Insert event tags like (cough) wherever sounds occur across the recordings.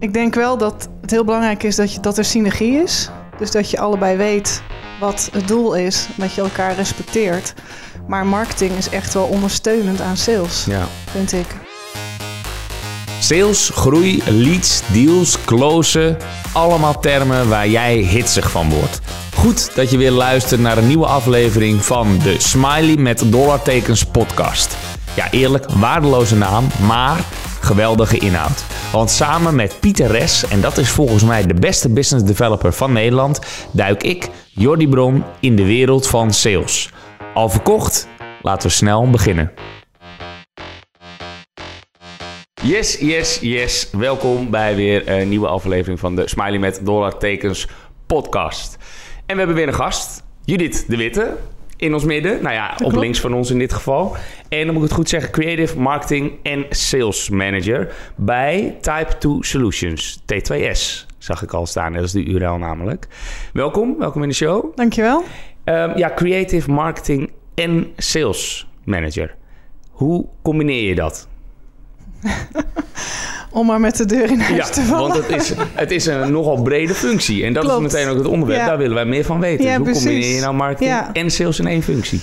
Ik denk wel dat het heel belangrijk is dat, je, dat er synergie is. Dus dat je allebei weet wat het doel is, dat je elkaar respecteert. Maar marketing is echt wel ondersteunend aan sales, Ja. vind ik. Sales, groei, leads, deals, closen. Allemaal termen waar jij hitsig van wordt. Goed dat je weer luistert naar een nieuwe aflevering van de Smiley met dollartekens podcast. Ja, eerlijk, waardeloze naam, maar geweldige inhoud. Want samen met Pieter Res, en dat is volgens mij de beste business developer van Nederland, duik ik, Jordi Bron, in de wereld van sales. Al verkocht? Laten we snel beginnen. Yes, yes, yes. Welkom bij weer een nieuwe aflevering van de Smiley met dollartekens podcast. En we hebben weer een gast, Judith de Witte, in ons midden. Nou ja, op links van ons in dit geval. En dan moet ik het goed zeggen, Creative Marketing en Sales Manager bij Type 2 Solutions, T2S. Zag ik al staan, dat is de URL namelijk. Welkom, welkom in de show. Dankjewel. Ehm, ja, Creative Marketing en Sales Manager. Hoe combineer je dat? (laughs) Om maar met de deur in huis Ja, te vallen. want het is, het is een nogal brede functie. En dat Klopt. is meteen ook het onderwerp. Ja. Daar willen wij meer van weten. Ja, Dus hoe precies. combineer je nou marketing en sales in één functie?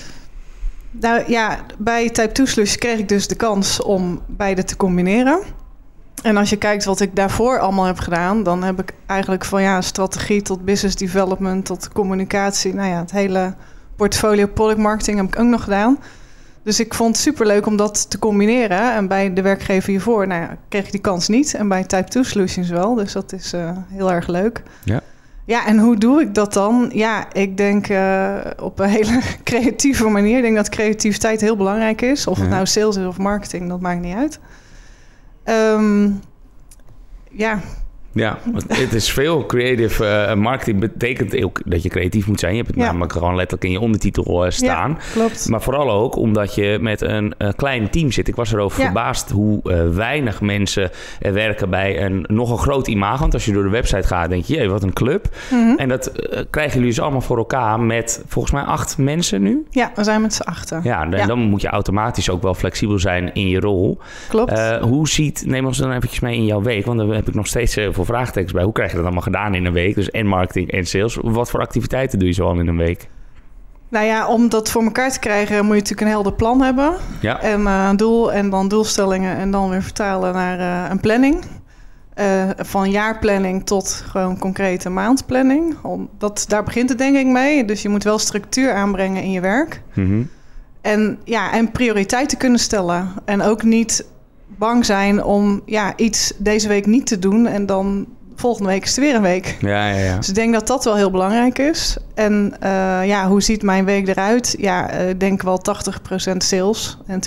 Nou ja, bij Type 2 Slush kreeg ik dus de kans om beide te combineren. En als je kijkt wat ik daarvoor allemaal heb gedaan, dan heb ik eigenlijk van ja, strategie tot business development tot communicatie. Nou ja, het hele portfolio product marketing heb ik ook nog gedaan. Dus ik vond het superleuk om dat te combineren. En bij de werkgever hiervoor nou ja, kreeg ik die kans niet. En bij Type 2 Solutions wel. Dus dat is eh, heel erg leuk. Ja. Ja, en hoe doe ik dat dan? Ja, ik denk eh, op een hele (laughs) creatieve manier. Ik denk dat creativiteit heel belangrijk is. Of het Ja. nou sales is of marketing, dat maakt niet uit. Ehm, ja, Ja, want het is veel. Creative eh, marketing betekent ook dat je creatief moet zijn. Je hebt het Ja. namelijk gewoon letterlijk in je ondertitel eh, staan. ja klopt. Maar vooral ook omdat je met een eh, klein team zit. Ik was erover Ja. verbaasd hoe weinig mensen er werken bij een nog een groot imago. Want als je door de website gaat, denk je, jee, wat een club. Mhm. En dat krijgen jullie dus allemaal voor elkaar met volgens mij acht mensen nu. Ja, we zijn met z'n achten. Ja, en dan moet je automatisch ook wel flexibel zijn in je rol. Klopt. Hoe ziet, neem ons dan eventjes mee in jouw week, want daar heb ik nog steeds heel veel vraagtekens bij. Hoe krijg je dat allemaal gedaan in een week? Dus en marketing en sales. Wat voor activiteiten doe je zo al in een week? nou ja, om dat voor elkaar te krijgen moet je natuurlijk een helder plan hebben. Ja, En eh, een doel en dan doelstellingen en dan weer vertalen naar eh, een planning. Eh, van jaarplanning tot gewoon concrete maandplanning. Om, dat, daar begint het denk ik mee. Dus je moet wel structuur aanbrengen in je werk. Mhm. En, ja, en prioriteiten kunnen stellen. En ook niet bang zijn om ja, iets deze week niet te doen. En dan volgende week is het weer een week. ja, ja. ja. Dus ik denk dat dat wel heel belangrijk is. En eh, ja, hoe ziet mijn week eruit? Ja, eh, ik denk wel 80% sales en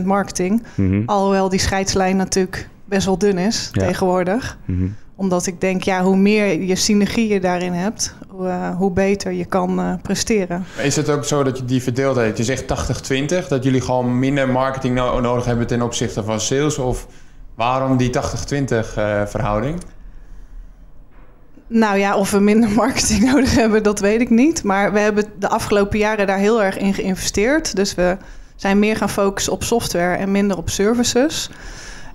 20% marketing. Mhm. Alhoewel die scheidslijn natuurlijk best wel dun is Ja. tegenwoordig. Mhm. Omdat ik denk, ja, hoe meer je synergieën daarin hebt, hoe, eh, hoe beter je kan eh, presteren. Is het ook zo dat je die verdeeld hebt? Je zegt 80-20, dat jullie gewoon minder marketing no- nodig hebben ten opzichte van sales? Of waarom die 80-20 eh, verhouding? Nou ja, of we minder (laughs) marketing nodig hebben, dat weet ik niet. Maar we hebben de afgelopen jaren daar heel erg in geïnvesteerd. Dus we zijn meer gaan focussen op software en minder op services.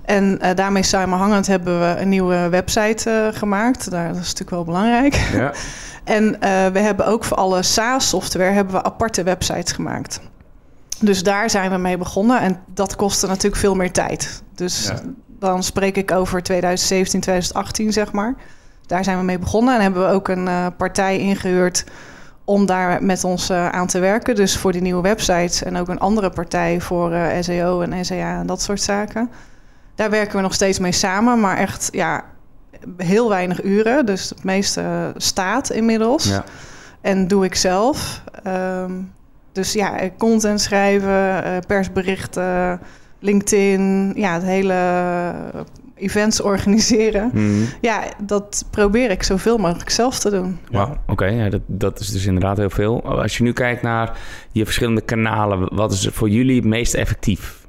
En eh, daarmee samenhangend hebben we een nieuwe website eh, gemaakt. Daar, dat is natuurlijk wel belangrijk. Ja. (laughs) En eh, we hebben ook voor alle SaaS-software hebben we aparte websites gemaakt. Dus daar zijn we mee begonnen. En dat kostte natuurlijk veel meer tijd. Dus Ja. dan spreek ik over 2017, 2018, zeg maar. Daar zijn we mee begonnen. En hebben we ook een partij ingehuurd om daar met ons aan te werken. Dus voor die nieuwe websites. En ook een andere partij voor SEO en SEA en dat soort zaken. Daar werken we nog steeds mee samen. Maar echt, ja, heel weinig uren. Dus het meeste eh, staat inmiddels. Ja. En doe ik zelf. Ehm, dus ja, eh, content schrijven, eh, persberichten, LinkedIn. Ja, het hele events organiseren. Mhm. Ja, dat probeer ik zoveel mogelijk zelf te doen. Wauw, oké. ja, dat, dat is dus inderdaad heel veel. Als je nu kijkt naar je verschillende kanalen, wat is voor jullie het meest effectief?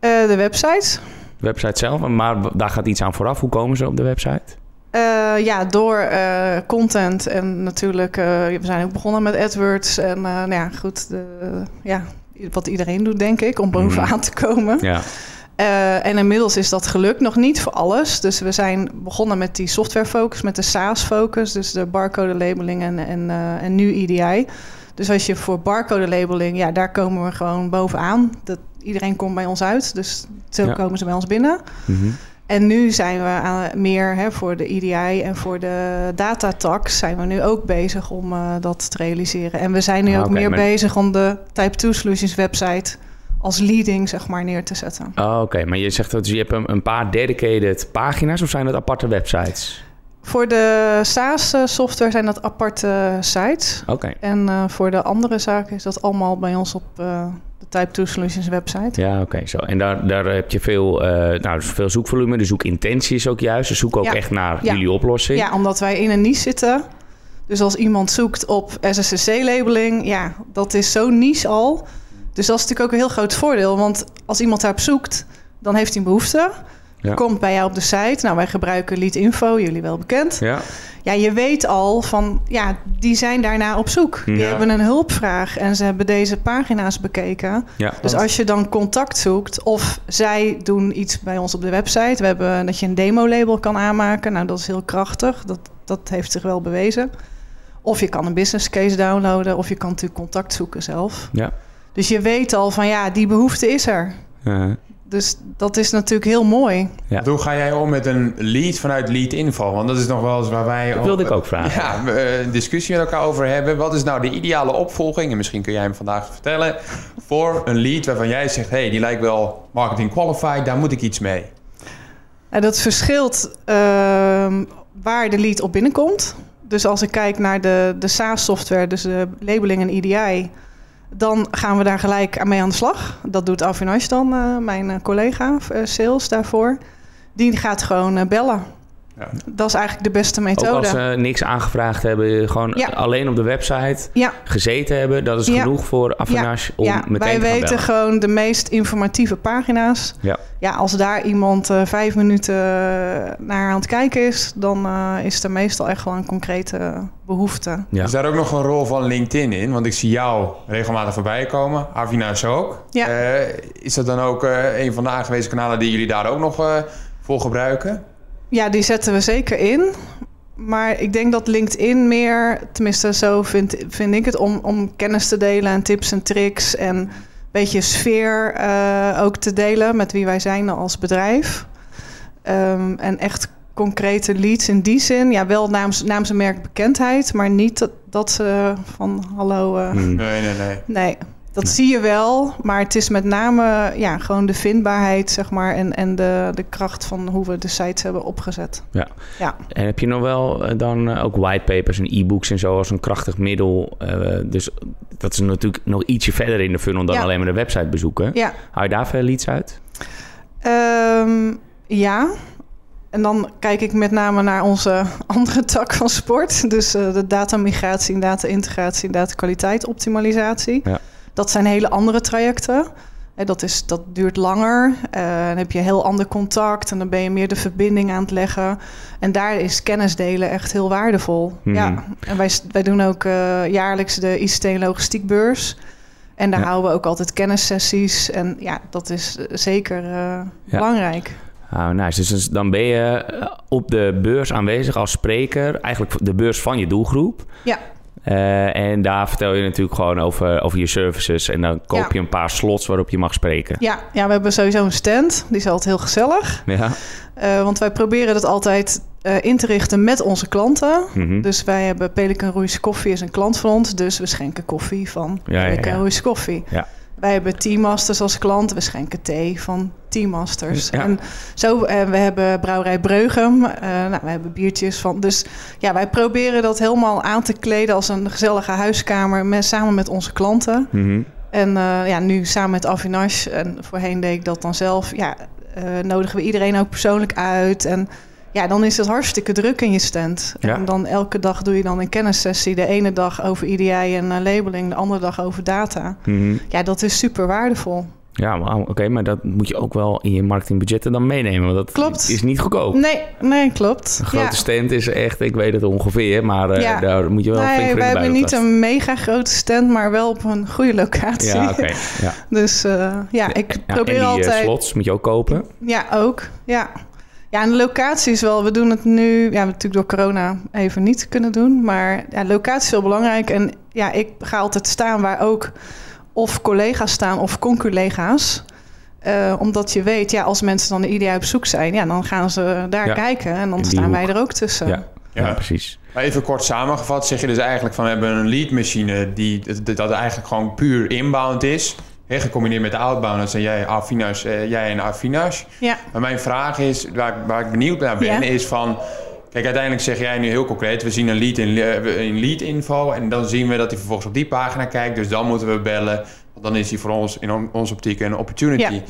Eh, de website. De website zelf, maar daar gaat iets aan vooraf. Hoe komen ze op de website? Eh, ja, door eh, content en natuurlijk, we zijn ook begonnen met AdWords. En nou ja, goed, de, ja, wat iedereen doet, denk ik, om bovenaan te komen. Ja. En inmiddels is dat gelukt, nog niet voor alles. Dus we zijn begonnen met die software focus, met de SaaS focus, dus de barcode labeling en, en, en nu EDI. Dus als je voor barcode labeling, ja, daar komen we gewoon bovenaan. Dat, iedereen komt bij ons uit, dus zo Ja. komen ze bij ons binnen. Mhm. En nu zijn we aan, meer hè, voor de EDI en voor de datatax zijn we nu ook bezig om eh, dat te realiseren. En we zijn nu Ah, ook meer maar- bezig om de Type 2 Solutions website als leading zeg maar neer te zetten. Oh, Oké, maar je zegt dat je hebt een, een paar dedicated pagina's of zijn dat aparte websites? Voor de SaaS eh, software zijn dat aparte sites. Oké. En eh, voor de andere zaken is dat allemaal bij ons op de Type 2 Solutions website. Ja, oké. zo. En daar, daar heb je veel, eh, nou, dus veel zoekvolume. De zoekintentie is ook juist. Ze zoeken ook Ja. echt naar Ja. jullie oplossing. Ja, omdat wij in een niche zitten. Dus als iemand zoekt op SSCC-labeling, ja, dat is zo niche al. Dus dat is natuurlijk ook een heel groot voordeel. Want als iemand daarop zoekt, dan heeft hij een behoefte. Ja. Komt bij jou op de site. Nou, wij gebruiken Lead Info, jullie wel bekend. Ja. Ja, je weet al van, ja, die zijn daarna op zoek. Die Ja. hebben een hulpvraag en ze hebben deze pagina's bekeken. Ja. Dus als je dan contact zoekt of zij doen iets bij ons op de website. We hebben dat je een demo-label kan aanmaken. Nou, dat is heel krachtig. Dat, dat heeft zich wel bewezen. Of je kan een business case downloaden of je kan natuurlijk contact zoeken zelf. Ja. Dus je weet al van ja, die behoefte is er. Uh, Dus dat is natuurlijk heel mooi. Ja. Hoe ga jij om met een lead vanuit lead info? Want dat is nog wel eens waar wij... dat wilde ik ook vragen. Ja, we, eh, een discussie met elkaar over hebben. Wat is nou de ideale opvolging? En misschien kun jij hem vandaag vertellen. Voor een lead waarvan jij zegt... hey, die lijkt wel marketing qualified, daar moet ik iets mee. En dat verschilt ehm, waar de lead op binnenkomt. Dus als ik kijk naar de, de SaaS-software, dus de labeling en EDI... dan gaan we daar gelijk mee aan de slag. Dat doet Avinash dan, eh, mijn eh, collega, eh, sales daarvoor. Die gaat gewoon bellen. Ja. Dat is eigenlijk de beste Ook methode. als ze niks aangevraagd hebben, gewoon Ja. alleen op de website Ja, gezeten hebben. Dat is Ja. genoeg voor Afinash om ja, meteen wij te gaan weten bellen. gewoon de meest informatieve pagina's. Ja. Ja, als daar iemand eh, vijf minuten eh, naar aan het kijken is, dan eh, is er meestal echt wel een concrete behoefte. Ja. Is daar ook nog een rol van LinkedIn in? Want ik zie jou regelmatig voorbij komen. Avinash ook. Ja. Eh, is dat dan ook eh, een van de aangewezen kanalen die jullie daar ook nog eh, voor gebruiken? Ja, die zetten we zeker in. Maar ik denk dat LinkedIn meer, tenminste zo vind, vind ik het, om, om kennis te delen en tips en tricks en een beetje sfeer eh, ook te delen met wie wij zijn als bedrijf. Ehm, en echt concrete leads in die zin, ja, wel namens, namens een merkbekendheid, maar niet dat, dat ze van hallo. eh, Hmm. Nee, nee, nee. Nee, dat Nee. zie je wel. Maar het is met name ja, gewoon de vindbaarheid, zeg maar, en, en de, de kracht van hoe we de sites hebben opgezet. Ja. Ja. En heb je nog wel eh, dan eh, ook whitepapers en e-books en zo als een krachtig middel? eh, dus dat is natuurlijk nog ietsje verder in de funnel dan Ja. alleen maar de website bezoeken. Ja. Hou je daar veel leads uit? Ehm, ja. En dan kijk ik met name naar onze (laughs) andere tak van sport. Dus eh, de datamigratie, data-integratie en data-kwaliteit-optimalisatie. Ja. Dat zijn hele andere trajecten. Dat, is, dat duurt langer. Eh, dan heb je heel ander contact en dan ben je meer de verbinding aan het leggen. En daar is kennis delen echt heel waardevol. Mhm. Ja. En wij, wij doen ook eh, jaarlijks de ICT en logistiekbeurs. En daar Ja. houden we ook altijd kennissessies. En ja, dat is eh, zeker eh, belangrijk. Ah, nice. Dus- Dus dan ben je op de beurs aanwezig als spreker. Eigenlijk de beurs van je doelgroep. Ja. Eh, en daar vertel je natuurlijk gewoon over, over je services. En dan koop Ja. je een paar slots waarop je mag spreken. Ja, ja, we hebben sowieso een stand. Die is altijd heel gezellig. Ja. Eh, want wij proberen dat altijd eh, in te richten met onze klanten. Mhm. Dus wij hebben Pelican Royce Koffie is een klant van ons. Dus we schenken koffie van Ja, Pelican ja. Koffie. Ja. Wij hebben Teamasters als klant. We schenken thee van Teamasters. Ja. En zo, eh, we hebben Brouwerij Breugem. Eh, nou, we hebben biertjes van. Dus ja, wij proberen dat helemaal aan te kleden als een gezellige huiskamer. Met, samen met onze klanten. Mhm. En eh, ja, nu samen met Avinash, en voorheen deed ik dat dan zelf, ja, nodigen we iedereen ook persoonlijk uit. En ja, dan is het hartstikke druk in je stand. Ja. En dan elke dag doe je dan een kennissessie. De ene dag over EDI en eh, labeling, de andere dag over data. Mhm. Ja, dat is super waardevol. Ja, oké, maar dat moet je ook wel in je marketingbudgetten dan meenemen. Want dat Klopt. is niet goedkoop. Nee, nee, klopt. Een grote ja. stand is echt, ik weet het ongeveer, maar eh, Ja. daar moet je wel flink Nee, voor we hebben niet een mega grote stand, maar wel op een goede locatie. Ja, oké. Ja. (laughs) Dus eh, ja, ik probeer en die altijd. slots moet je ook kopen. Ja, ook. Ja. Ja, en de locatie is wel... We doen het nu... Ja, we hebben natuurlijk door corona even niet kunnen doen. Maar ja, locatie is heel belangrijk. En ja, ik ga altijd staan waar ook of collega's staan of conculega's. Eh, omdat je weet, ja, als mensen dan ieder jaar op zoek zijn... Ja, dan gaan ze daar Ja, kijken. En dan die staan hoek. wij er ook tussen. Ja. Ja, Ja. precies. Maar even kort samengevat zeg je dus eigenlijk van we hebben een leadmachine die dat, dat eigenlijk gewoon puur inbound is. Gecombineerd met outbound, dat zijn jij, Afinash, eh, jij en Afinash. Ja, Maar mijn vraag is, waar, ik- waar ik benieuwd naar ben, Ja. is van... Kijk, uiteindelijk zeg jij nu heel concreet, we zien een lead in, eh, in lead info... en dan zien we dat hij vervolgens op die pagina kijkt, dus dan moeten we bellen. Want dan is hij voor ons, in on- onze optiek, een opportunity. Ja.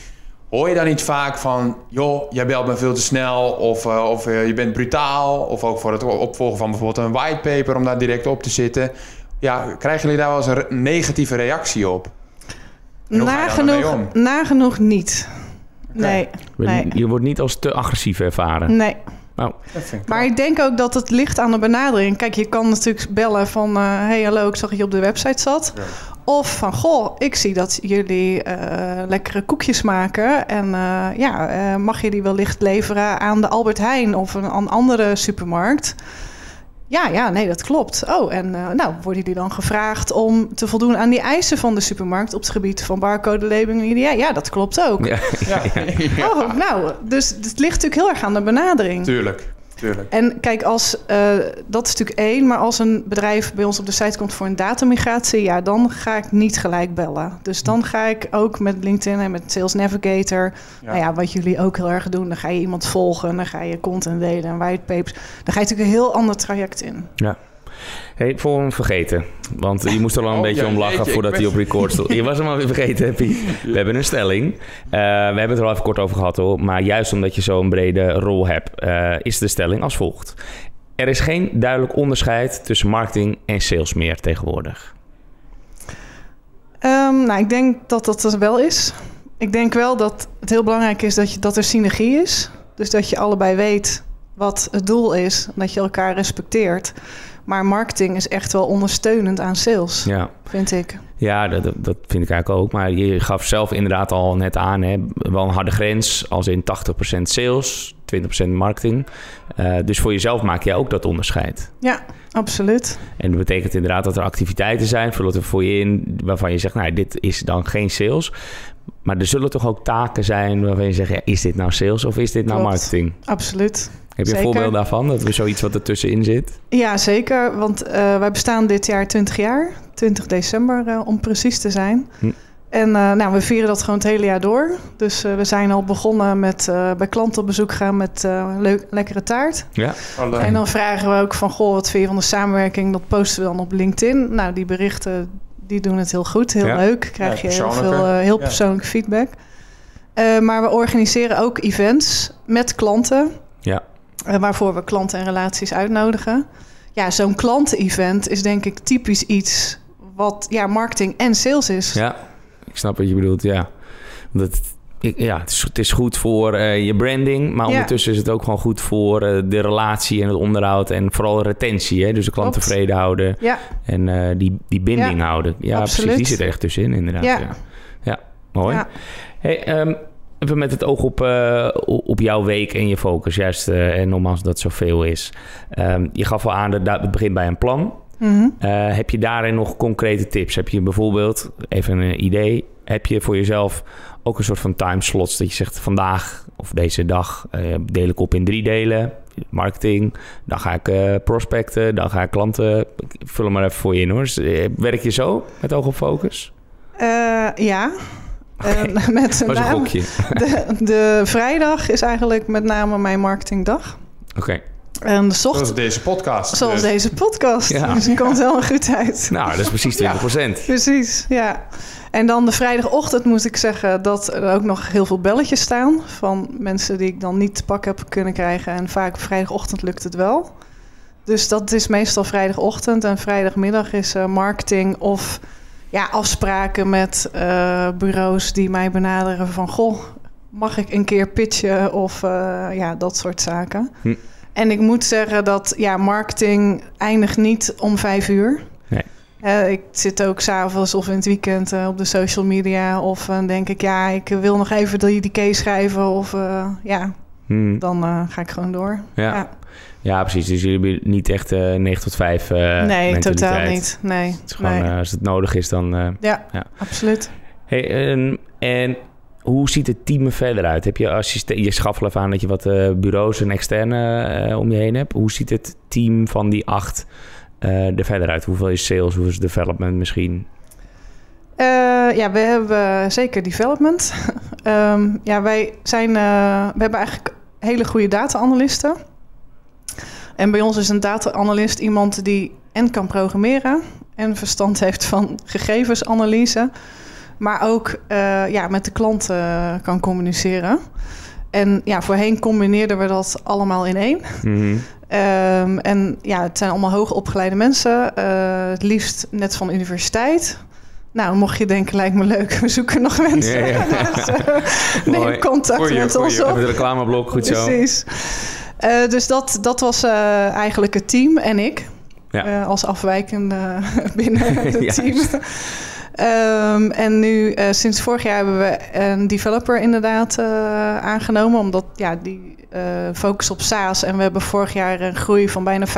Hoor je dan niet vaak van, joh, jij belt me veel te snel... of, eh, of eh, je bent brutaal, of ook voor het opvolgen van bijvoorbeeld een whitepaper... om daar direct op te zitten. Ja, krijgen jullie daar wel eens een negatieve reactie op? Nagenoeg, nagenoeg niet. Nee, Je, nee, je wordt niet als te agressief ervaren. nee. Nou, Dat vind ik Maar ik denk ook dat het ligt aan de benadering. Kijk, je kan natuurlijk bellen van... eh hey, hallo, ik zag dat je op de website zat. Ja. Of van, goh, ik zie dat jullie eh, lekkere koekjes maken. En eh, ja, eh, mag je die wellicht leveren aan de Albert Heijn of een, een andere supermarkt? Ja, ja, nee, dat klopt. Oh, en eh, nou, worden jullie dan gevraagd om te voldoen aan die eisen van de supermarkt... op het gebied van barcode labeling? Ja, ja, dat klopt ook. ja. Ja, ja. Oh, nou, dus het ligt natuurlijk heel erg aan de benadering. Tuurlijk, tuurlijk. En kijk, als, eh, dat is natuurlijk één. Maar als een bedrijf bij ons op de site komt voor een datamigratie... ja, dan ga ik niet gelijk bellen. Dus dan ga ik ook met LinkedIn en met Sales Navigator... Ja. Nou ja, wat jullie ook heel erg doen. Dan ga je iemand volgen, dan ga je content delen en whitepapers. Dan ga je natuurlijk een heel ander traject in. Hey, voor hem vergeten. Want je moest er al een Oh, beetje ja, om lachen jeetje, voordat hij ben- op record stond. Je was hem alweer vergeten, heb (laughs) je? We hebben een stelling. Eh, we hebben het er al even kort over gehad hoor. Maar juist omdat je zo'n brede rol hebt, eh, is de stelling als volgt. Er is geen duidelijk onderscheid tussen marketing en sales meer tegenwoordig. Ehm, nou, ik denk dat dat er wel is. Ik denk wel dat het heel belangrijk is dat, je, dat er synergie is. Dus dat je allebei weet wat het doel is. En dat je elkaar respecteert. Maar marketing is echt wel ondersteunend aan sales, Ja. vind ik. Ja, dat, dat vind ik eigenlijk ook. Maar je gaf zelf inderdaad al net aan, hè, wel een harde grens, als in 80% sales, 20% marketing. Eh, dus voor jezelf maak jij ook dat onderscheid. Ja, absoluut. En dat betekent inderdaad dat er activiteiten zijn, er voor je in, waarvan je zegt, nou, dit is dan geen sales. Maar er zullen toch ook taken zijn waarvan je zegt, ja, is dit nou sales of is dit nou Klopt. marketing? Absoluut. Heb je een voorbeeld daarvan, dat er zoiets wat ertussenin zit? Ja, zeker. Want eh, wij bestaan dit jaar 20 jaar. 20 december, eh, om precies te zijn. Hm. En eh, nou, we vieren dat gewoon het hele jaar door. Dus eh, we zijn al begonnen met eh, bij klanten op bezoek gaan met eh, leuk, lekkere taart. Ja, Oh. En dan vragen we ook van, goh, wat vind je van de samenwerking? Dat posten we dan op LinkedIn. Nou, die berichten, die doen het heel goed. Heel Ja. leuk. Krijg Ja, je heel veel eh, heel Ja. persoonlijk feedback. Eh, maar we organiseren ook events met klanten. ja. Eh, waarvoor we klanten en relaties uitnodigen. Ja, zo'n klanten-event is denk ik typisch iets wat ja, marketing en sales is. Ja, ik snap wat je bedoelt, ja. Dat, ik, ja, het is, het is goed voor eh, je branding, maar Ja. ondertussen is het ook gewoon goed voor eh, de relatie en het onderhoud en vooral retentie. Hè? Dus de klant tevreden houden Ja, en die, die binding Ja, houden. Ja, absoluut. precies. Die zit er echt tussenin, inderdaad. Ja, Ja. mooi. Hey, ehm, even met het oog op, eh, op jouw week en je focus, juist. eh, en nogmaals dat zoveel is. Ehm, je gaf al aan dat dat- het begint bij een plan. Mhm. Eh, heb je daarin nog concrete tips? Heb je bijvoorbeeld, even een idee, heb je voor jezelf ook een soort van timeslots dat je zegt vandaag of deze dag deel ik op in drie delen. Marketing, dan ga ik prospecten, dan ga ik klanten. Ik vul hem maar even voor je in hoor. Werk je zo met oog op focus? Ja. Eh, (laughs) met Dat was een name- gokje. (laughs) de, de vrijdag is eigenlijk met name mijn marketingdag. Oké. En de Zoals ochtend, deze podcast. zoals Dus. deze podcast. Ja. Dus die komt helemaal goed uit. Nou, dat is precies 20%. Precies, ja. En dan de vrijdagochtend moet ik zeggen dat er ook nog heel veel belletjes staan van mensen die ik dan niet te pak heb kunnen krijgen. En vaak op vrijdagochtend lukt het wel. Dus dat is meestal vrijdagochtend en vrijdagmiddag is eh, marketing of ja, afspraken met eh, bureaus die mij benaderen van... goh, mag ik een keer pitchen of eh, ja, dat soort zaken. Hm. En ik moet zeggen dat ja, marketing eindigt niet om vijf uur. Nee. Eh, ik zit ook s'avonds of in het weekend op de social media. Of dan denk ik, ja, ik wil nog even die, die case schrijven. Of ja, Hm. dan ga ik gewoon door. Ja. Ja. Ja, precies. Dus jullie hebben niet echt eh 9 tot 5 eh nee, totaal niet. Nee, Het is gewoon, nee. eh, als het nodig is, dan... ja, ja. absoluut. Hey, en, en hoe ziet het team er verder uit? Heb je assistent... Je schaf even aan dat je wat bureaus en externe om je heen hebt. Hoe ziet het team van die acht er verder uit? Hoeveel is sales? Hoeveel is development misschien? Ja, we hebben zeker development. (laughs) Ehm, ja, wij zijn, we hebben eigenlijk hele goede data-analysten. En bij ons is een data-analyst iemand die en kan programmeren en verstand heeft van gegevensanalyse, maar ook eh, ja, met de klant eh, kan communiceren. En ja, voorheen combineerden we dat allemaal in één. Mhm. Ehm, en ja, het zijn allemaal hoogopgeleide mensen. eh, het liefst net van de universiteit. Nou, mocht je denken, lijkt me leuk, (laughs) we zoeken nog mensen. Ja. (laughs) Dus, neem contact met ons Even op. het reclameblok, goed zo. Precies. Eh, dus dat, dat was eh, eigenlijk het team en ik. Ja. eh, als afwijkende (laughs) binnen (laughs) het team. Ehm, en nu, sinds vorig jaar hebben we een developer inderdaad aangenomen. Omdat ja, die focus op SaaS. En we hebben vorig jaar een groei van bijna 50%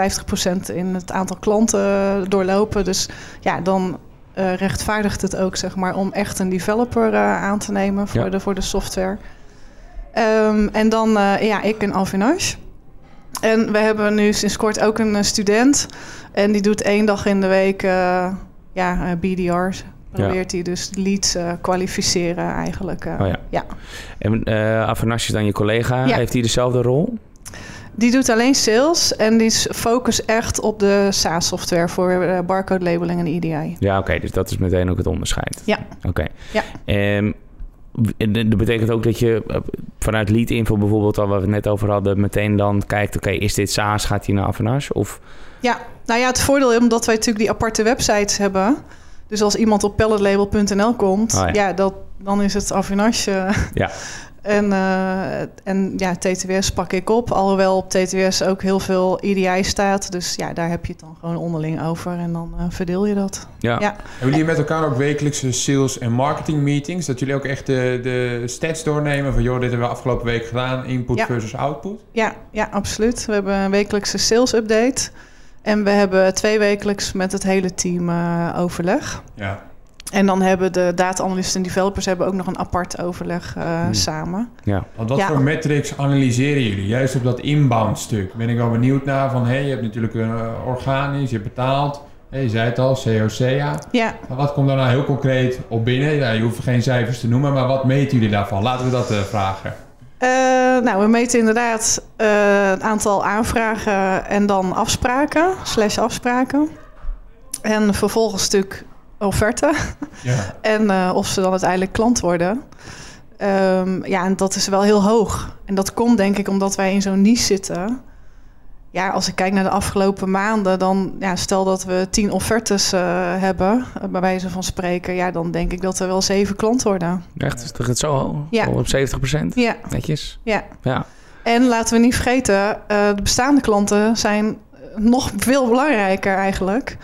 in het aantal klanten doorlopen. Dus ja, dan rechtvaardigt het ook zeg maar, om echt een developer aan te nemen voor, Ja. de, voor de software. Ehm, en dan, ja, ik en Alvinage. En we hebben nu sinds kort ook een eh, student. En die doet één dag in de week eh, ja, eh, BDR's. Probeert hij dus leads kwalificeren eigenlijk. Oh ja. ja. En uh, is dan je collega. Ja. Heeft hij dezelfde rol? Die doet alleen sales en die is focus echt op de SaaS-software voor barcode labeling en EDI. Ja, oké. dus dat is meteen ook het onderscheid. Ja. Oké. Ja. Ehm, dat betekent ook dat je eh, vanuit lead info bijvoorbeeld, al waar we het net over hadden, meteen dan kijkt, oké, is dit SaaS, gaat hij naar Avanage? Of Ja, nou ja, het voordeel is omdat wij natuurlijk die aparte websites hebben. Dus als iemand op palletlabel.nl komt, Oh ja. ja. dat, dan is het Avinage. eh, Ja. (laughs) En, eh, en ja, TTWS pak ik op. Alhoewel op TTWS ook heel veel EDI staat. Dus ja, daar heb je het dan gewoon onderling over. En dan eh, verdeel je dat. ja. Ja. Hebben jullie met elkaar ook wekelijkse sales- en marketing meetings? Dat jullie ook echt de, de stats doornemen van... joh, dit hebben we afgelopen week gedaan, input Ja. versus output? Ja, ja, absoluut. We hebben een wekelijkse sales update. En we hebben twee wekelijks met het hele team eh, overleg. Ja. En dan hebben de data-analysten en developers hebben ook nog een apart overleg eh, Hmm. samen. ja. Want wat Ja. voor metrics analyseren jullie? Juist op dat inbound stuk. Ben ik wel benieuwd naar van... hé, hey, je hebt natuurlijk een eh, organisch, je hebt betaald. Hey, je zei het al, COCA. Ja, Maar wat komt daar nou heel concreet op binnen? Ja, je hoeft geen cijfers te noemen, maar wat meten jullie daarvan? Laten we dat eh, vragen. Eh, nou, we meten inderdaad eh, het aantal aanvragen en dan afspraken, slash afspraken. En vervolgens natuurlijk offerte Ja. (laughs) en eh, of ze dan uiteindelijk klant worden. Ehm, ja, en dat is wel heel hoog. En dat komt denk ik omdat wij in zo'n niche zitten. Ja, als ik kijk naar de afgelopen maanden, dan ja, stel dat we tien offertes eh, hebben, eh, bij wijze van spreken, ja, dan denk ik dat er wel zeven klanten worden. Echt, is het zo hoog? Ja. Al op 70% Ja, Netjes. ja. Ja. En laten we niet vergeten, eh, de bestaande klanten zijn nog veel belangrijker eigenlijk.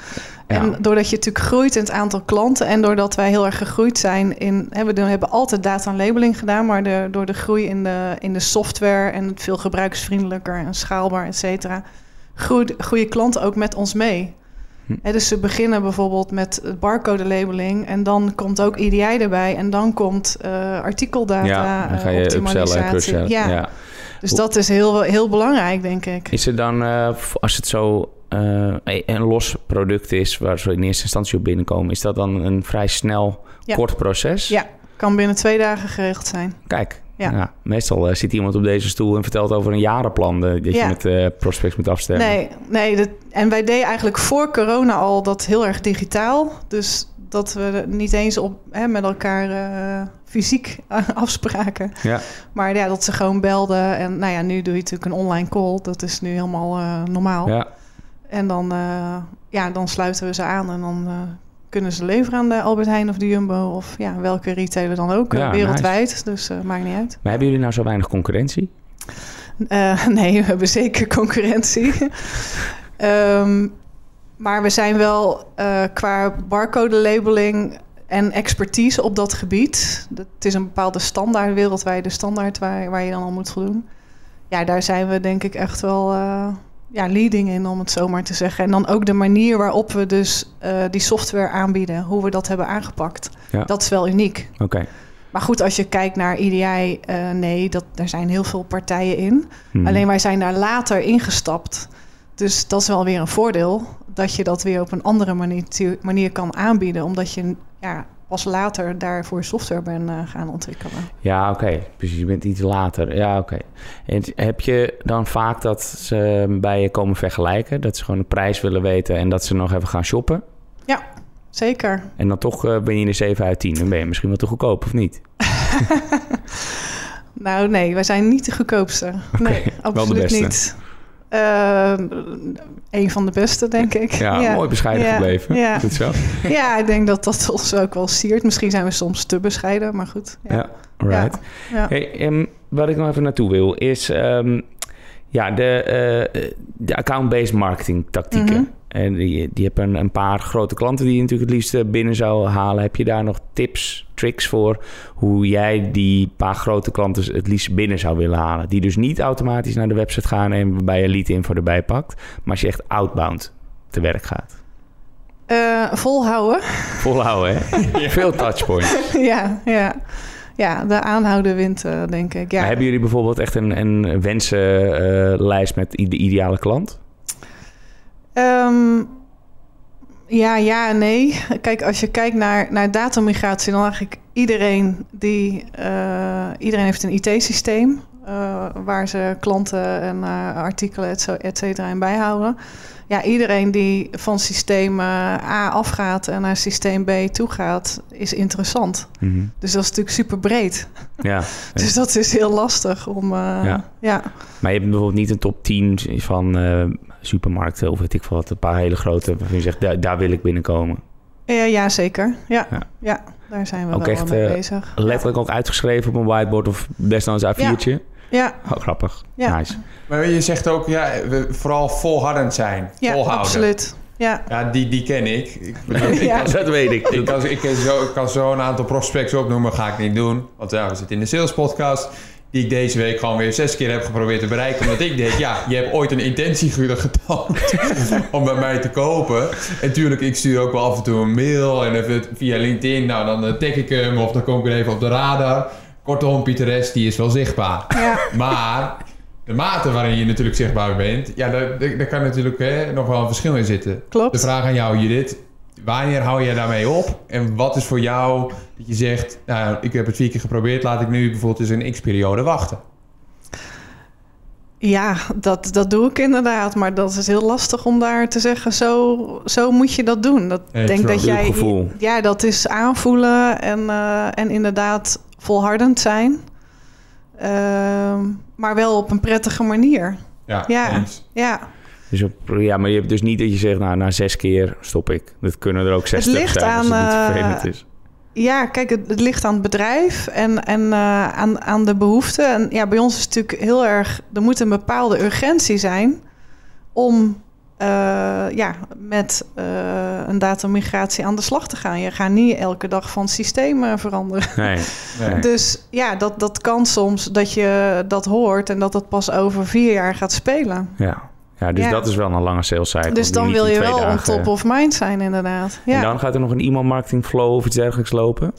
Ja. En doordat je natuurlijk groeit in het aantal klanten en doordat wij heel erg gegroeid zijn in, hè, we hebben altijd data en labeling gedaan, maar de, door de groei in de, in de software en het veel gebruiksvriendelijker en schaalbaar, et cetera, groeien, groeien klanten ook met ons mee. Hm. Hè, dus ze beginnen bijvoorbeeld met barcode labeling en dan komt ook EDI erbij en dan komt eh, artikeldata, ja, dan ga eh, je en optimalisatie. Ja. Ja. Dus dat is heel, heel belangrijk, denk ik. Is er dan, eh, als het zo eh, een los product is, waar ze in eerste instantie op binnenkomen, is dat dan een vrij snel, Ja. kort proces? Ja. Kan binnen twee dagen geregeld zijn. Kijk, Ja. ja. meestal eh, zit iemand op deze stoel en vertelt over een jarenplan eh, dat Ja. je met prospects moet afstemmen. Nee, nee dat, en wij deden eigenlijk voor corona al dat heel erg digitaal. Dus dat we niet eens op, hè, met elkaar fysiek (laughs) afspraken. Ja. Maar ja, dat ze gewoon belden. En nou ja, nu doe je natuurlijk een online call. Dat is nu helemaal normaal. Ja. En dan, eh, ja, dan sluiten we ze aan en dan eh, kunnen ze leveren aan de Albert Heijn of de Jumbo of ja, welke retailer dan ook, eh, Ja, wereldwijd. Dus maakt niet uit. Maar hebben jullie nou zo weinig concurrentie? (laughs) Nee, we hebben zeker concurrentie. (laughs) Ehm, maar we zijn wel qua barcode labeling en expertise op dat gebied. Dat, het is een bepaalde standaard, wereldwijde standaard waar, waar je dan al moet voldoen. Ja, daar zijn we denk ik echt wel ja, leading in, om het zo maar te zeggen. En dan ook de manier waarop we dus eh, die software aanbieden, hoe we dat hebben aangepakt. Ja. Dat is wel uniek. Oké. Maar goed, als je kijkt naar IDI, eh, nee, dat, daar zijn heel veel partijen in. Mhm. Alleen wij zijn daar later ingestapt. Dus dat is wel weer een voordeel. Dat je dat weer op een andere manier, manier kan aanbieden. Omdat je ja, pas later daarvoor software bent eh, gaan ontwikkelen. Ja, oké. Precies, je bent iets later. Ja, oké. En heb je dan vaak dat ze bij je komen vergelijken? Dat ze gewoon de prijs willen weten en dat ze nog even gaan shoppen? Zeker. En dan toch eh, ben je in de 7 uit 10. Dan ben je misschien wel te goedkoop, of niet? (laughs) Nou nee, wij zijn niet de goedkoopste. nee, wel de absoluut beste. niet. Eh, een van de beste, denk ik. Ja, mooi bescheiden Ja. gebleven. Ja. Goed zo. ja, ik denk dat dat ons ook wel siert. Misschien zijn we soms te bescheiden, maar goed. Ja. Ja. Hey, ehm, wat ik nog even naartoe wil is... ehm, ja, de, eh, de account-based marketing tactieken. Mhm. En die, die hebben een, een paar grote klanten die je natuurlijk het liefst binnen zou halen. Heb je daar nog tips, tricks voor hoe jij die paar grote klanten het liefst binnen zou willen halen? Die dus niet automatisch naar de website gaan en waarbij je lead info erbij pakt. Maar als je echt outbound te werk gaat. Eh, volhouden. Volhouden, hè? (laughs) Veel touchpoints. ja, ja. Ja, de aanhouden wint, eh, denk ik. Ja. Maar hebben jullie bijvoorbeeld echt een, een wensenlijst met i- de ideale klant? Ehm, ja, ja en nee. Kijk, als je kijkt naar, naar datamigratie, dan eigenlijk iedereen die... eh, iedereen heeft een IT-systeem... eh, waar ze klanten en eh, artikelen, et, cetera, in bijhouden. Ja, iedereen die van systeem eh, A afgaat en naar systeem B toe gaat, is interessant. Mhm. Dus dat is natuurlijk super breed. Ja. (laughs) Dus dat is heel lastig om... Ja. ja. Maar je hebt bijvoorbeeld niet een top 10 van supermarkten of weet ik veel wat. Een paar hele grote waarvan je zegt, daar, daar wil ik binnenkomen. Ja, ja, zeker. Ja, Ja. daar zijn we Ook wel echt, mee bezig. Letterlijk ook uitgeschreven op een whiteboard of desnoods A4'tje. Ja, Oh, grappig. Ja. Nice. Maar je zegt ook, ja, we vooral volhardend zijn. ja volhouden. absoluut. Ja, Ja, die, die ken ik. Ik, bedoel, (laughs) ik Ja. kan- Dat weet ik. Ik kan, ik, kan zo, ik kan zo een aantal prospects opnoemen, ga ik niet doen. Want ja, we zitten in de sales podcast. Die ik deze week gewoon weer zes keer heb geprobeerd te bereiken. Omdat ik denk, ja, je hebt ooit een intentie getoond (laughs) om bij mij te kopen. En tuurlijk, ik stuur ook wel af en toe een mail. En even via LinkedIn, nou dan eh, tag ik hem. Of dan kom ik weer even op de radar. Kortom, Pieter S, die is wel zichtbaar. ja, (laughs) Maar de mate waarin je natuurlijk zichtbaar bent, ja, daar, kan natuurlijk hè, nog wel een verschil in zitten. klopt. De vraag aan jou, Judith. Wanneer hou jij daarmee op? En wat is voor jou dat je zegt... Nou, ik heb het vier keer geprobeerd. Laat ik nu bijvoorbeeld eens een x-periode wachten. Ja, dat, dat doe ik inderdaad. Maar dat is heel lastig om daar te zeggen, zo, zo moet je dat doen. Dat denk dat jij. Gevoel. Ja, dat is aanvoelen en, eh, en inderdaad volhardend zijn. Ehm, maar wel op een prettige manier. Ja, Ja. Ja, Dus op, ja, maar je hebt dus niet dat je zegt, nou, na zes keer stop ik. Dat kunnen er ook 60 ligt zijn als aan, het niet eh, vervelend is. Ja, kijk, het, het ligt aan het bedrijf en, en eh, aan, aan de behoeften. En ja, bij ons is het natuurlijk heel erg... Er moet een bepaalde urgentie zijn om eh, ja, met eh, een datamigratie aan de slag te gaan. Je gaat niet elke dag van systeem eh, veranderen. (laughs) Nee. Nee. Dus ja, dat, dat kan soms dat je dat hoort... en dat dat pas over vier jaar gaat spelen. Ja. ja, dus Ja. dat is wel een lange sales cycle. Dus dan wil je wel on dagen- top of mind zijn, inderdaad. Ja. En dan gaat er nog een e-mail marketing flow of iets dergelijks lopen.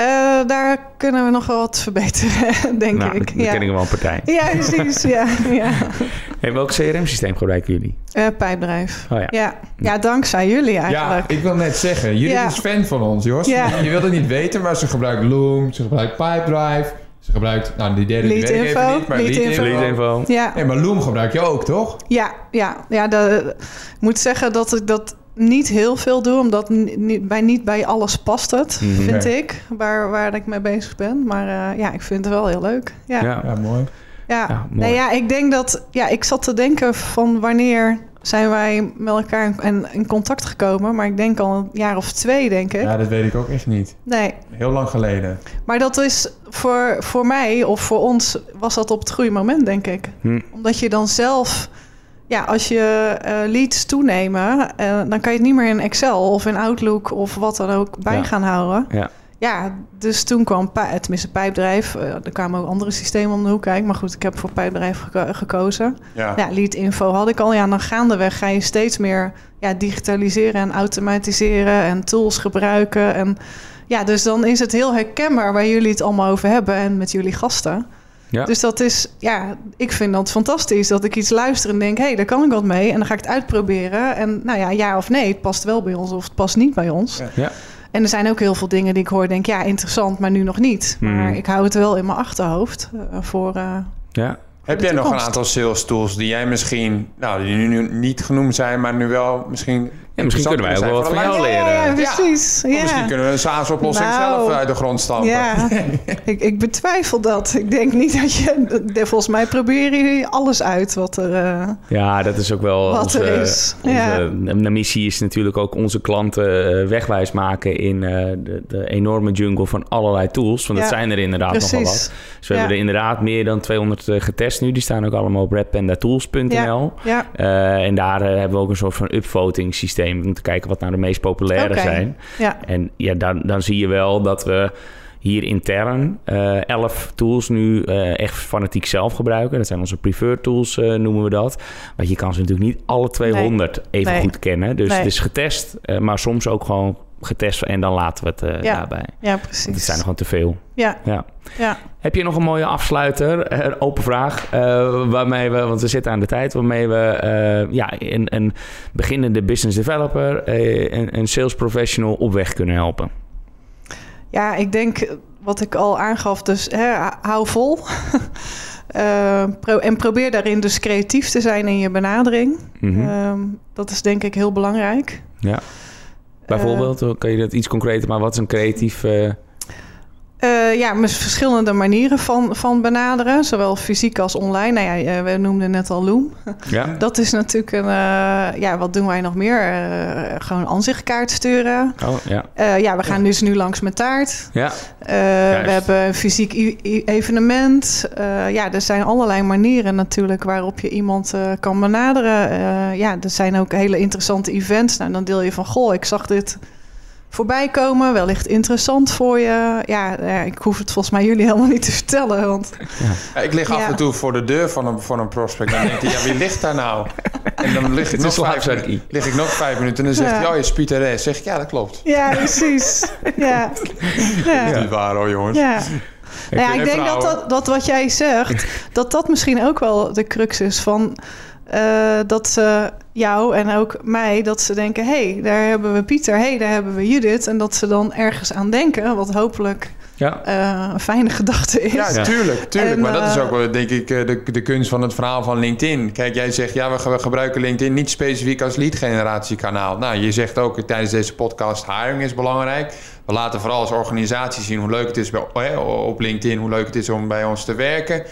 Eh, daar kunnen we nog wel wat verbeteren, (laughs) denk nou, ik. dan ken ik wel een partij. (laughs) Ja, precies. ja, ja. (laughs) Hey, welk CRM-systeem gebruiken jullie? Eh, pijpdrijf. Oh ja. Ja. ja, dankzij jullie Ja, eigenlijk. ik wil net zeggen. Judith Ja. is fan van ons, Jos. Ja. Je wilt het niet weten, maar ze gebruikt Loom. Ze gebruikt Pipedrive. Ze gebruikt... Nou, die derde die weet info, niet. Maar lead Lead info. info. Lead info. Ja, Nee, maar Loom gebruik je ook, toch? ja, ja. ja de, ik moet zeggen dat ik dat niet heel veel doe, omdat ni- niet, bij, niet bij alles past het, Mhm. vind Nee. ik, waar, waar ik mee bezig ben. Maar eh, ja, ik vind het wel heel leuk. Ja, ja. Ja. Ja, mooi. Ja, mooi. nee, ja ik denk dat, ja, ik zat te denken van wanneer zijn wij met elkaar in, in contact gekomen. Maar ik denk al een jaar of twee, denk ik. Ja, dat weet ik ook echt niet. Nee, Heel lang geleden. maar dat is voor, voor mij of voor ons was dat op het goede moment, denk ik. Hm. Omdat je dan zelf, ja, als je eh, leads toenemen, eh, dan kan je het niet meer in Excel of in Outlook of wat dan ook bij Ja. gaan houden. Ja. Ja, dus toen kwam tenminste Pijpdrijf. eh, er kwamen ook andere systemen om de hoek kijken. Maar goed, ik heb voor Pijpdrijf geko- gekozen. Ja. Ja, lead info had ik al. Ja, dan gaandeweg ga je steeds meer ja, digitaliseren en automatiseren en tools gebruiken. En ja, dus dan is het heel herkenbaar waar jullie het allemaal over hebben en met jullie gasten. Ja. Dus dat is, ja, ik vind dat fantastisch dat ik iets luister en denk, hé, hey, daar kan ik wat mee. En dan ga ik het uitproberen. En nou ja, ja of nee, het past wel bij ons of het past niet bij ons. Ja. Ja. En er zijn ook heel veel dingen die ik hoor, denk, ja, interessant, maar nu nog niet. Maar Hmm. ik hou het wel in mijn achterhoofd eh, voor. eh, ja. Heb jij nog een aantal sales tools die jij misschien, nou, die nu niet genoemd zijn, maar nu wel misschien. Ja, misschien kunnen wij ook wel wat van jou leren. ja, precies. Ja. misschien kunnen we een SaaS-oplossing Nou, zelf uit de grond stampen. Ja, (laughs) ik, ik betwijfel dat. Ik denk niet dat je. de- Volgens mij proberen jullie alles uit wat er. eh, Ja, dat is ook wel Wat onze, er is. onze Ja. de missie is natuurlijk ook onze klanten eh, wegwijs maken in eh, de, de enorme jungle van allerlei tools. Want dat zijn er inderdaad nogal precies. wat. Dus we Ja. hebben er inderdaad meer dan 200 eh, getest nu. Die staan ook allemaal op redpandatools.nl. Ja, Eh, en daar eh, hebben we ook een soort van upvoting systeem om te kijken wat nou de meest populaire zijn. ja, En ja, dan, dan zie je wel dat we hier intern eh 11 tools nu eh, echt fanatiek zelf gebruiken. Dat zijn onze preferred tools, eh, noemen we dat. Want je kan ze natuurlijk niet alle 200 even Nee. goed kennen. Dus Nee. het is getest, maar soms ook gewoon getest en dan laten we het eh, Ja. daarbij. ja, Want precies. het zijn er gewoon te veel. Ja, Ja. ja. Heb je nog een mooie afsluiter, eh, een open vraag, eh, waarmee we, want we zitten aan de tijd, waarmee we eh, ja, een, een beginnende business developer, eh, een, een sales professional op weg kunnen helpen? ja, ik denk eh, wat ik al aangaf, dus hè, hou vol. (laughs) Eh, pro- en probeer daarin dus creatief te zijn in je benadering. Mhm. Ehm, dat is denk ik heel belangrijk. Ja. Bijvoorbeeld, kan je dat iets concreter, maar wat is een creatief... eh, ja, met verschillende manieren van, van benaderen, zowel fysiek als online. Nou ja, eh, we noemden net al Loom. ja? (laughs) Dat is natuurlijk een, eh, ja, wat doen wij nog meer? Gewoon aanzichtkaart sturen. Oh, ja. Ja, we gaan dus nu langs met taart. Ja, we hebben een fysiek evenement. Ja, er zijn allerlei manieren natuurlijk waarop je iemand kan benaderen. Ja, er zijn ook hele interessante events. Nou, dan deel je van, goh, ik zag dit voorbij komen. Wellicht interessant voor je. Ja, ja, ik hoef het volgens mij jullie helemaal niet te vertellen. Want Ja, ik lig af Ja. en toe voor de deur van een, van een prospect. Dan denk ik, ja, wie ligt daar nou? En dan lig (laughs) ik, Het nog vijf, minuten- lig ik nog vijf minuten en dan zegt Ja. hij, oh, je is Pieter. Zeg ik, ja, dat klopt. ja, precies. (laughs) ja. Ja. Dat is niet waar hoor, jongens. Ja. Nou ja, En ik denk dat, dat, dat wat jij zegt, dat dat misschien ook wel de crux is van eh, dat ze jou en ook mij, dat ze denken, hé, hey, daar hebben we Pieter, hé, hey, daar hebben we Judith. En dat ze dan ergens aan denken, wat hopelijk ja. eh, een fijne gedachte is. Ja, Ja. tuurlijk, tuurlijk. En, maar dat is eh, ook wel, denk ik, de, de kunst van het verhaal van LinkedIn. Kijk, jij zegt, ja, we ge- we gebruiken LinkedIn niet specifiek als lead generatiekanaal. Nou, je zegt ook tijdens deze podcast, hiring is belangrijk. We laten vooral als organisatie zien hoe leuk het is bij, op LinkedIn, hoe leuk het is om bij ons te werken.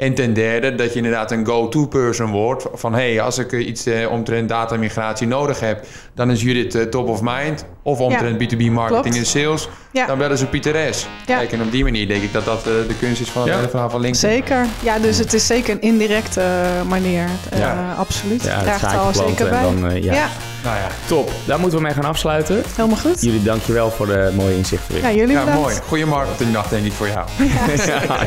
En ten derde, dat je inderdaad een go-to person wordt. Van hé, hey, als ik eh, iets eh, omtrent datamigratie nodig heb, dan is Judith eh, top of mind. Of omtrent B2B marketing klopt. en sales, Ja. dan bellen ze Pieter S. Ja. Kijk, en op die manier denk ik dat dat eh, de kunst is van Ja. het hele verhaal van LinkedIn. Zeker. Ja, dus het is zeker een indirecte eh, manier. Eh, Ja. absoluut. Ja, Draagt al zeker bij. en dan, eh, ja. ja. Nou ja, Top, daar moeten we mee gaan afsluiten. helemaal goed. Jullie dankjewel voor de mooie inzichten weer. Ja, jullie ja bedankt. mooi. Goeie marketingdag denk ik voor jou. Ja, (laughs)